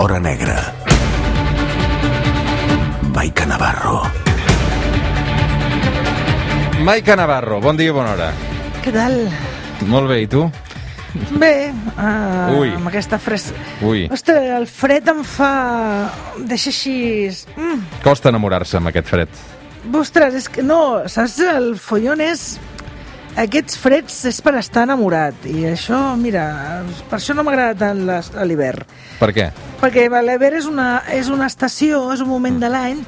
l'hora negra. Maica Navarro. Maica Navarro, bon dia i bona hora. Què tal? Molt bé, i tu? Bé, uh, Ui. amb aquesta fres... Ui, Ostres, el fred em fa... Deixa així... Mm. costa enamorar-se amb aquest fred. Ostres, és que no, saps? El follon és... Aquests freds és per estar enamorat i això, mira, per això no m'agrada tant l'hivern. Per què? Perquè l'hivern és una, és una estació, és un moment de l'any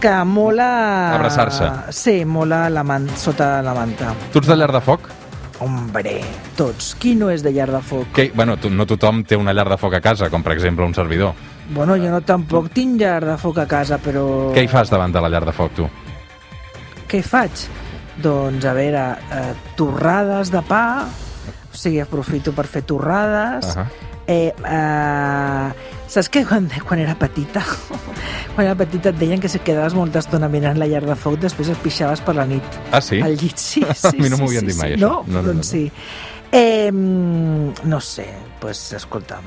que mola... Abraçar-se. Sí, mola la man... sota la manta. Tu ets de llar de foc? Hombre, tots. Qui no és de llar de foc? Que, bueno, tu, no tothom té una llar de foc a casa, com per exemple un servidor. Bueno, jo no tampoc tinc llar de foc a casa, però... Què hi fas davant de la llar de foc, tu? Què hi faig? Doncs, a veure, eh, torrades de pa, o sigui, aprofito per fer torrades. Ahà. eh, eh, saps que quan, quan era petita, quan era petita et deien que si quedaves molta estona mirant la llar de foc, després et pixaves per la nit Ah, sí? al llit. Sí, sí, A mi no m'ho havien sí, dit mai, sí. això. No? No, no, doncs no. sí. Eh, no sé, pues, escolta'm,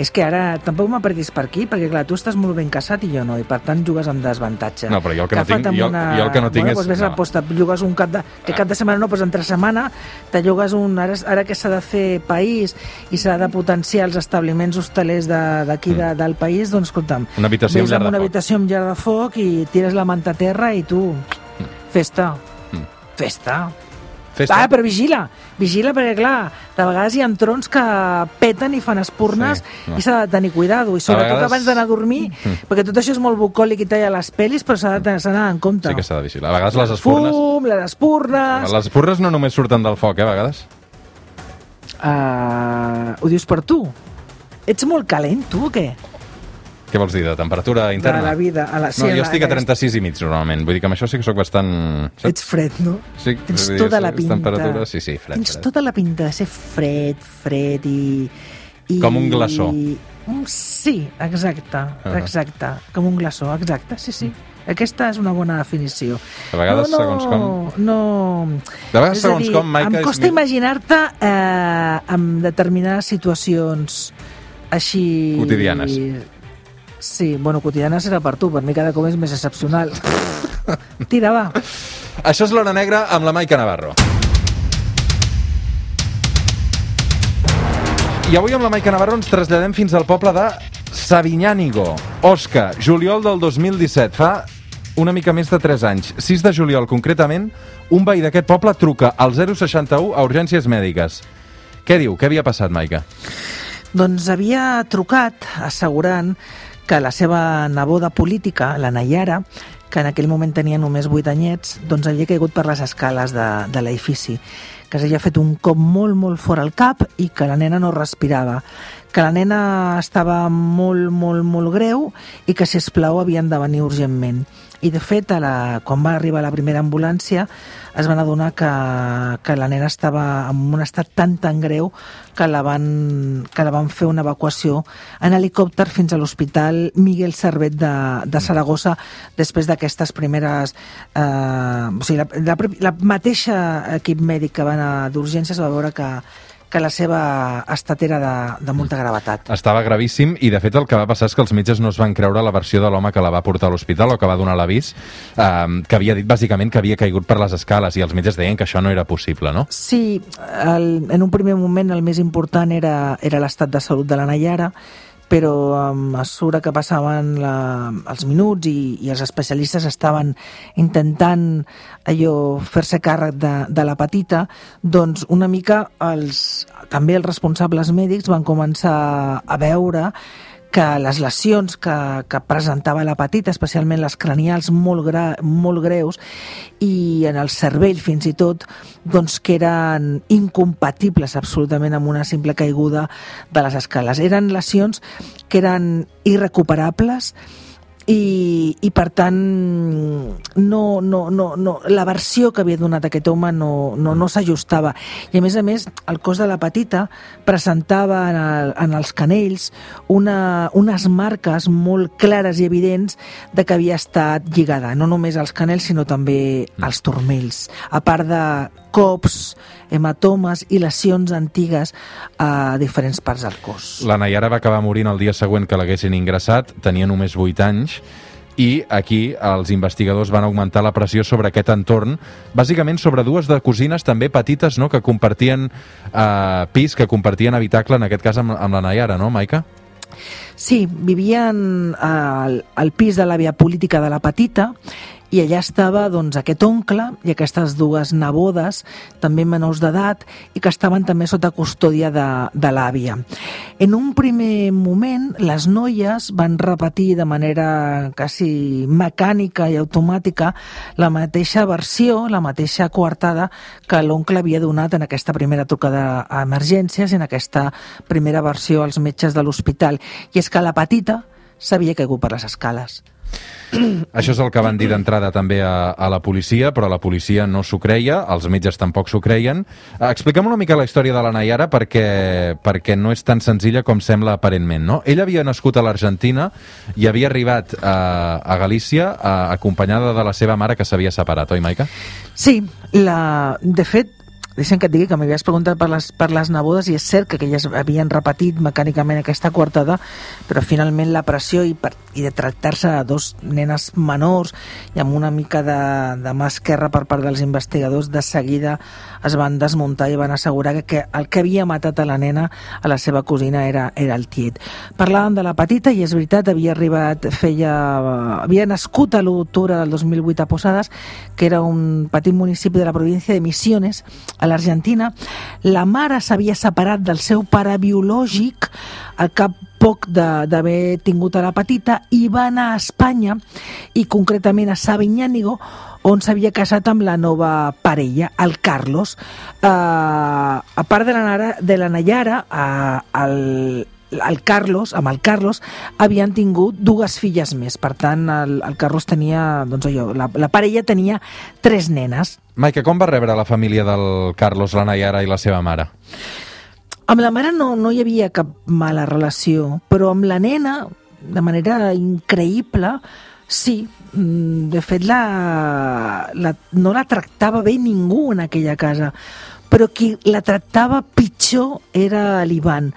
és que ara tampoc m'apretis per aquí, perquè clar, tu estàs molt ben casat i jo no, i per tant jugues amb desavantatge. No, però jo el que no Agafa't tinc- jo- jo el que no tinc bueno, és- Doncs no. posta, llogues un cap de... Que cap de setmana no, doncs entre setmana te llogues un... Ara, ara que s'ha de fer país i s'ha de potenciar els establiments hostelers de- d'aquí de, del país, doncs escolta'm, Mm. Una habitació amb llar de una foc. habitació amb llar de foc i tires la manta a terra i tu... Festa. Mm. Festa. Festa? Ah, però vigila, vigila perquè clar, de vegades hi ha trons que peten i fan espurnes Sí, i s'ha de tenir cuidado i sobretot vegades- abans d'anar a dormir perquè tot això és molt bucòlic i talla les pel·lis però s'ha d'anar en compte Sí que s'ha de vigilar. A vegades les espurnes... fum, les espurnes Les espurnes no només surten del foc, eh, a vegades. uh, ho dius per tu ets molt calent tu o què? Què vols dir, de temperatura interna? de la vida a la, sí, No, en jo estic a en la- 36 i mig, normalment. Vull dir que amb això sí que sóc bastant... saps? ets fred, no? Sí, tens dir, tota la és pinta Temperatura, sí, sí, fred, tens fred. tota la pinta de ser fred, fred i... i Com un glaçó. Sí, exacte, Ah. exacte. Com un glaçó, exacte, sí, sí. Aquesta és una bona definició. A vegades, no, no, segons com- No, De vegades, és segons dir, com, Maica, Em és costa mi- imaginar-te eh, amb determinades situacions així... Quotidianes. Sí, bueno, quotidianes era per tu, per mi cada cop és més excepcional. Tira, va. Això és l'Hora Negra amb la Maica Navarro. I avui amb la Maica Navarro ens traslladem fins al poble de Sabinyànigo. Osca, juliol del 2017. Fa una mica més de 3 anys. 6 de juliol, concretament, un veí d'aquest poble truca al 061 a urgències mèdiques. Què diu? Què havia passat, Maica? Doncs havia trucat assegurant que la seva neboda política, la Nayara, que en aquell moment tenia només 8 anyets, doncs havia caigut per les escales de, de l'edifici, que s'havia fet un cop molt, molt fora al cap i que la nena no respirava, que la nena estava molt, molt, molt greu i que, si plau havien de venir urgentment. I, de fet, a la, quan va arribar la primera ambulància, es van adonar que, que la nena estava en un estat tan, tan greu que la van, que la van fer una evacuació en helicòpter fins a l'Hospital Miguel Servet de, de Saragossa després d'aquestes primeres... Eh, o sigui, la, la, la mateixa equip mèdic que va anar d'urgències va veure que, que la seva estat era de, de molta gravetat. Estava gravíssim i, de fet, el que va passar és que els metges no es van creure la versió de l'home que la va portar a l'hospital o que va donar l'avís, eh, que havia dit bàsicament que havia caigut per les escales i els metges deien que això no era possible, no? Sí, el, en un primer moment el més important era, era l'estat de salut de la Nayara, però a mesura que passaven la, els minuts i, i els especialistes estaven intentant allò fer-se càrrec de, de la petita, doncs una mica els, també els responsables mèdics van començar a veure que les lesions que, que presentava la petita, especialment les cranials molt, gra, molt greus, i en el cervell fins i tot, doncs que eren incompatibles absolutament amb una simple caiguda de les escales. Eren lesions que eren irrecuperables i, i per tant no, no, no, no, la versió que havia donat aquest home no, no, no s'ajustava. I a més a més el cos de la petita presentava en, el, en els canells una, unes marques molt clares i evidents de que havia estat lligada, no només als canells sinó també als turmells. A part de cops, hematomes i lesions antigues a diferents parts del cos. La Nayara va acabar morint el dia següent que l'haguessin ingressat, tenia només 8 anys, i aquí els investigadors van augmentar la pressió sobre aquest entorn, bàsicament sobre dues de cosines també petites no?, que compartien eh, pis, que compartien habitacle, en aquest cas amb, amb la Nayara, no, Maica? Sí, vivien al, al pis de l'àvia política de la petita i allà estava doncs, aquest oncle i aquestes dues nebodes, també menors d'edat, i que estaven també sota custòdia de, de l'àvia. En un primer moment, les noies van repetir de manera quasi mecànica i automàtica la mateixa versió, la mateixa coartada que l'oncle havia donat en aquesta primera trucada a emergències en aquesta primera versió als metges de l'hospital. I és que la petita s'havia caigut per les escales. Això és el que van dir d'entrada també a, a la policia, però la policia no s'ho creia, els metges tampoc s'ho creien. Eh, explica'm una mica la història de la Nayara perquè, perquè no és tan senzilla com sembla aparentment. No? Ella havia nascut a l'Argentina i havia arribat a, a Galícia a, acompanyada de la seva mare que s'havia separat, oi, Maica? Sí, la... de fet, deixa'm que et digui que m'havies preguntat per les, per les nebodes i és cert que elles havien repetit mecànicament aquesta coartada, però finalment la pressió i, per, i de tractar-se de dos nenes menors i amb una mica de, de mà esquerra per part dels investigadors, de seguida es van desmuntar i van assegurar que, que el que havia matat a la nena, a la seva cosina, era, era el tiet. Parlàvem de la petita i és veritat, havia arribat, feia, havia nascut a l'octubre del 2008 a Posades, que era un petit municipi de la província de Misiones, a l'Argentina. La mare s'havia separat del seu pare biològic al cap poc d'haver tingut a la petita i va anar a Espanya i concretament a Sabiñánigo on s'havia casat amb la nova parella, el Carlos. Uh, a part de la, de la Nayara, uh, el, el Carlos, amb el Carlos, havien tingut dues filles més. Per tant, el, el Carlos tenia, doncs allò, la, la parella tenia tres nenes. Maica, com va rebre la família del Carlos, la Nayara i la seva mare? Amb la mare no, no hi havia cap mala relació, però amb la nena, de manera increïble, sí, Mm, de fet la, la, no la tractava bé ningú en aquella casa però qui la tractava pitjor era l'Ivan.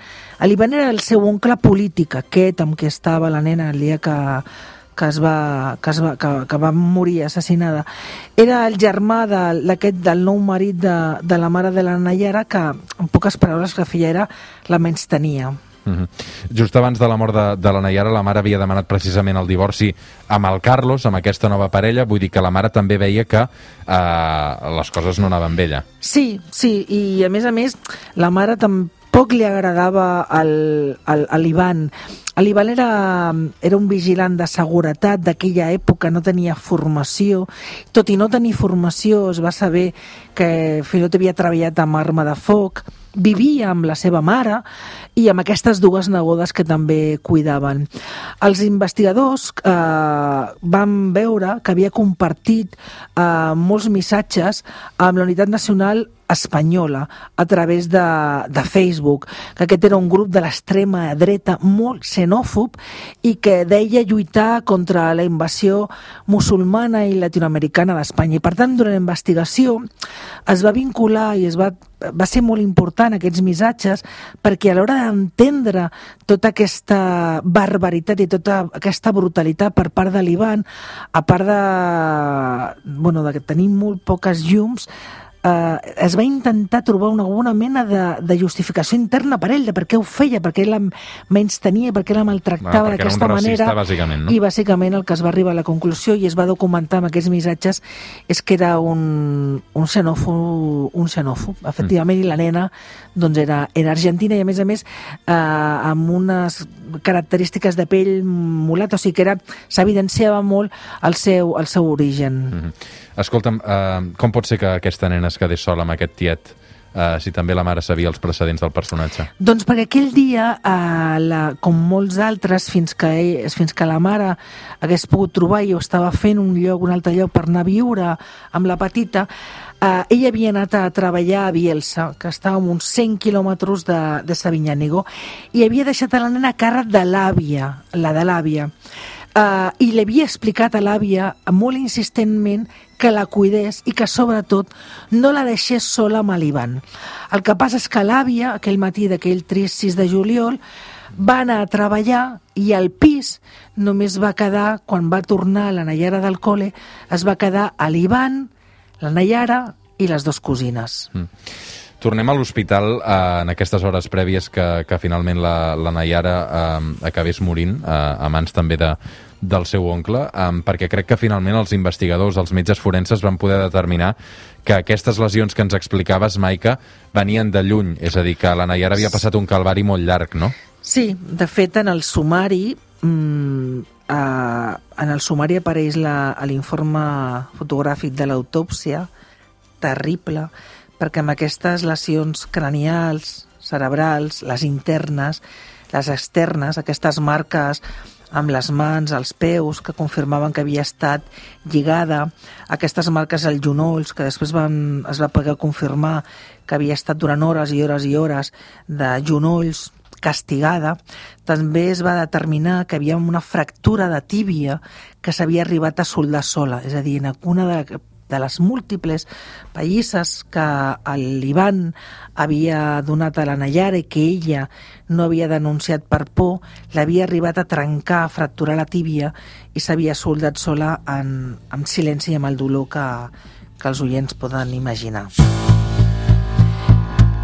L'Ivan era el seu oncle polític, aquest amb què estava la nena el dia que, que, es va, que, es va, que, que va morir assassinada. Era el germà d'aquest de, del nou marit de, de la mare de la Nayara que, en poques paraules, la filla era la menys tenia. Uh -huh. Just abans de la mort de, de la Nayara, la mare havia demanat precisament el divorci amb el Carlos, amb aquesta nova parella, vull dir que la mare també veia que eh, les coses no anaven bé ella. Sí, sí, i a més a més, la mare tampoc li agradava al, al, a l'Ivan. L'Ivan era, era un vigilant de seguretat d'aquella època, no tenia formació. Tot i no tenir formació, es va saber que Filot havia treballat amb arma de foc, vivia amb la seva mare i amb aquestes dues nebodes que també cuidaven. Els investigadors eh, van veure que havia compartit eh, molts missatges amb la Unitat Nacional espanyola a través de, de Facebook, que aquest era un grup de l'extrema dreta molt xenòfob i que deia lluitar contra la invasió musulmana i latinoamericana d'Espanya. I per tant, durant la investigació es va vincular i es va va ser molt important aquests missatges perquè a l'hora d'entendre tota aquesta barbaritat i tota aquesta brutalitat per part de l'Ivan, a part de, bueno, de que tenim molt poques llums, eh, es va intentar trobar una, alguna mena de, de justificació interna per ell, de per què ho feia, per què la menys tenia, per què la maltractava d'aquesta manera. Bàsicament, no? I bàsicament el que es va arribar a la conclusió i es va documentar amb aquests missatges és que era un, un xenòfob, un xenòfob, efectivament, mm. i la nena doncs era, era argentina i a més a més eh, amb unes característiques de pell mulat, o sigui que era s'evidenciava molt el seu, el seu origen. Mm -hmm. Escolta'm, uh, com pot ser que aquesta nena es quedés sola amb aquest tiet eh, si també la mare sabia els precedents del personatge. Doncs perquè aquell dia, eh, la, com molts altres, fins que, ell, fins que la mare hagués pogut trobar i ho estava fent un lloc, un altre lloc per anar a viure amb la petita, eh, ella havia anat a treballar a Bielsa, que estava a uns 100 quilòmetres de, de Sabinyànigo, i havia deixat a la nena a càrrec de l'àvia, la de l'àvia. Uh, i li havia explicat a l'àvia molt insistentment que la cuidés i que sobretot no la deixés sola amb l'Ivan. El que passa és que l'àvia, aquell matí d'aquell trist 6 de juliol, va anar a treballar i al pis només va quedar, quan va tornar a la Nayara del col·le, es va quedar a l'Ivan, la Nayara i les dues cosines. Mm. Tornem a l'hospital eh, en aquestes hores prèvies que, que finalment la, la Nayara eh, acabés morint eh, a mans també de, del seu oncle, eh, perquè crec que finalment els investigadors, els metges forenses van poder determinar que aquestes lesions que ens explicaves, Maica, venien de lluny, és a dir, que la Nayara havia passat un calvari molt llarg, no? Sí, de fet, en el sumari mm, eh, en el sumari apareix l'informe fotogràfic de l'autòpsia, terrible, perquè amb aquestes lesions cranials, cerebrals, les internes, les externes, aquestes marques amb les mans, els peus, que confirmaven que havia estat lligada, aquestes marques als genolls, que després van, es va poder confirmar que havia estat durant hores i hores i hores de genolls castigada, també es va determinar que havia una fractura de tíbia que s'havia arribat a soldar sola, és a dir, en alguna de de les múltiples pallisses que l'Ivan havia donat a la Nayara i que ella no havia denunciat per por, l'havia arribat a trencar, a fracturar la tíbia i s'havia soldat sola en, en silenci i amb el dolor que, que els oients poden imaginar.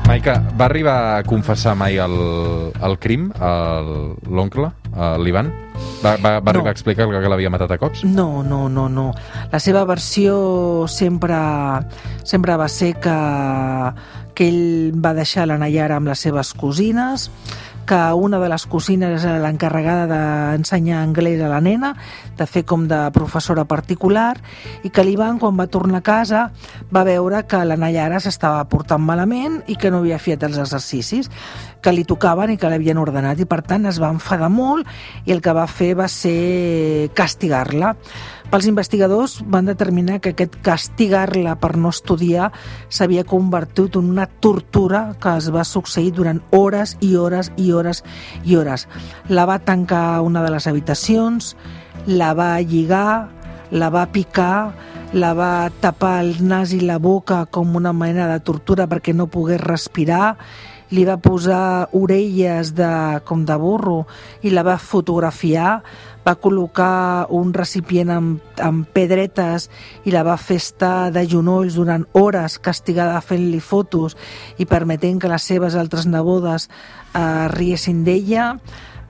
Maica, va arribar a confessar mai el, el crim, l'oncle, l'Ivan? Va, va, va no. arribar a explicar que, que l'havia matat a cops? No, no, no, no. La seva versió sempre, sempre va ser que, que ell va deixar la Nayara amb les seves cosines, que una de les cosines era l'encarregada d'ensenyar anglès a la nena, de fer com de professora particular, i que l'Ivan, quan va tornar a casa, va veure que la Nayara s'estava portant malament i que no havia fet els exercicis que li tocaven i que l'havien ordenat, i per tant es va enfadar molt i el que va fer va ser castigar-la. Els investigadors van determinar que aquest castigar-la per no estudiar s'havia convertit en una tortura que es va succeir durant hores i hores i hores i hores. La va tancar a una de les habitacions, la va lligar, la va picar, la va tapar el nas i la boca com una mena de tortura perquè no pogués respirar, li va posar orelles de, com de burro i la va fotografiar, va col·locar un recipient amb, amb pedretes i la va fer estar de genolls durant hores castigada fent-li fotos i permetent que les seves altres nebodes eh, riessin d'ella.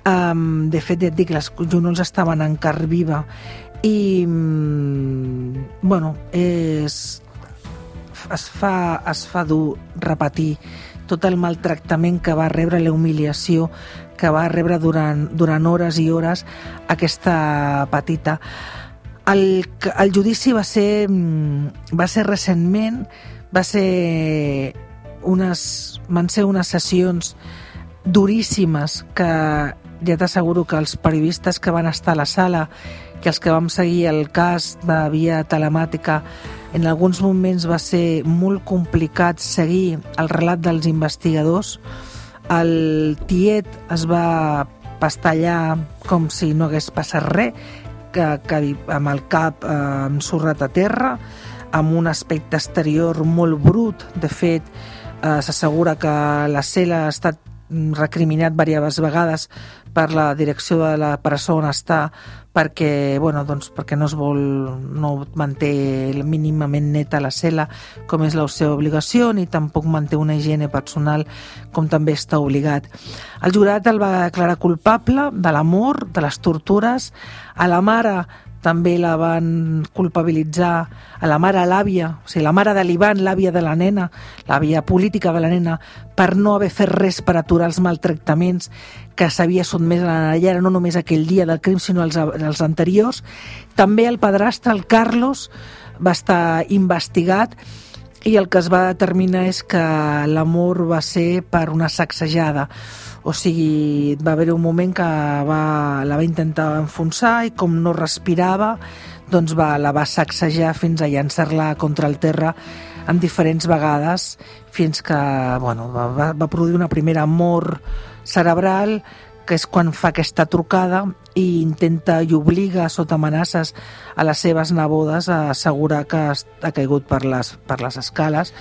Um, de fet, ja et dic, les genolls estaven en car viva i mm, bueno, és, es, fa, es fa dur repetir tot el maltractament que va rebre, la humiliació que va rebre durant, durant hores i hores aquesta petita. El, el judici va ser, mm, va ser recentment, va ser unes, van ser unes sessions duríssimes que ja t'asseguro que els periodistes que van estar a la sala i els que vam seguir el cas de via telemàtica en alguns moments va ser molt complicat seguir el relat dels investigadors el tiet es va pastallar com si no hagués passat res, que, que amb el cap eh, ensorrat a terra, amb un aspecte exterior molt brut. De fet, eh, s'assegura que la cel·la ha estat recriminat diverses vegades per la direcció de la presó on està perquè, bueno, doncs, perquè no es vol no manté mínimament neta la cel·la com és la seva obligació ni tampoc manté una higiene personal com també està obligat. El jurat el va declarar culpable de l'amor, de les tortures, a la mare també la van culpabilitzar a la mare, a l'àvia, o sigui, la mare de l'Ivan, l'àvia de la nena, l'àvia política de la nena, per no haver fet res per aturar els maltractaments que s'havia sotmès a la Nayara, no només aquell dia del crim, sinó els, els anteriors. També el padrastre, el Carlos, va estar investigat i el que es va determinar és que l'amor va ser per una sacsejada. O sigui, va haver un moment que va, la va intentar enfonsar i com no respirava doncs va, la va sacsejar fins a llançar-la contra el terra en diferents vegades fins que bueno, va, va produir una primera mort cerebral que és quan fa aquesta trucada i intenta i obliga sota amenaces a les seves nebodes a assegurar que ha caigut per les, per les escales,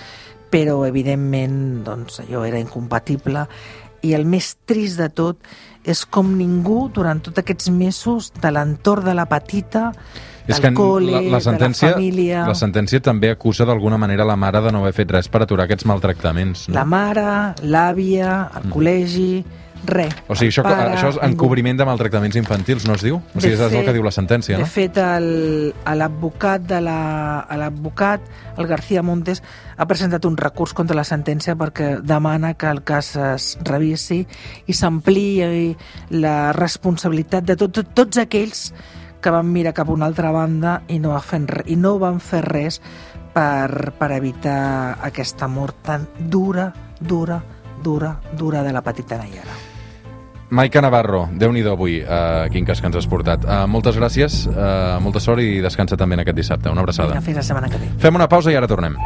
però evidentment doncs, allò era incompatible i el més trist de tot és com ningú durant tots aquests mesos de l'entorn de la petita és que col·le, la, la sentència, de la família... La sentència també acusa d'alguna manera la mare de no haver fet res per aturar aquests maltractaments. No? La mare, l'àvia, el mm. col·legi, res. O sigui, això, pare, això és encobriment de maltractaments infantils, no es diu? O sigui, és el que diu la sentència, no? De fet, l'advocat de la, l'advocat, el García Montes, ha presentat un recurs contra la sentència perquè demana que el cas es revisi i s'ampliï la responsabilitat de tot, tot, tots aquells que van mirar cap a una altra banda i no, fer, i no van fer res per, per evitar aquesta mort tan dura, dura, dura, dura de la petita Nayara. Maica Navarro, déu nhi avui, uh, quin cas que ens has portat. Uh, moltes gràcies, uh, molta sort i descansa també en aquest dissabte. Una abraçada. Vinga, fins la setmana que ve. Fem una pausa i ara tornem.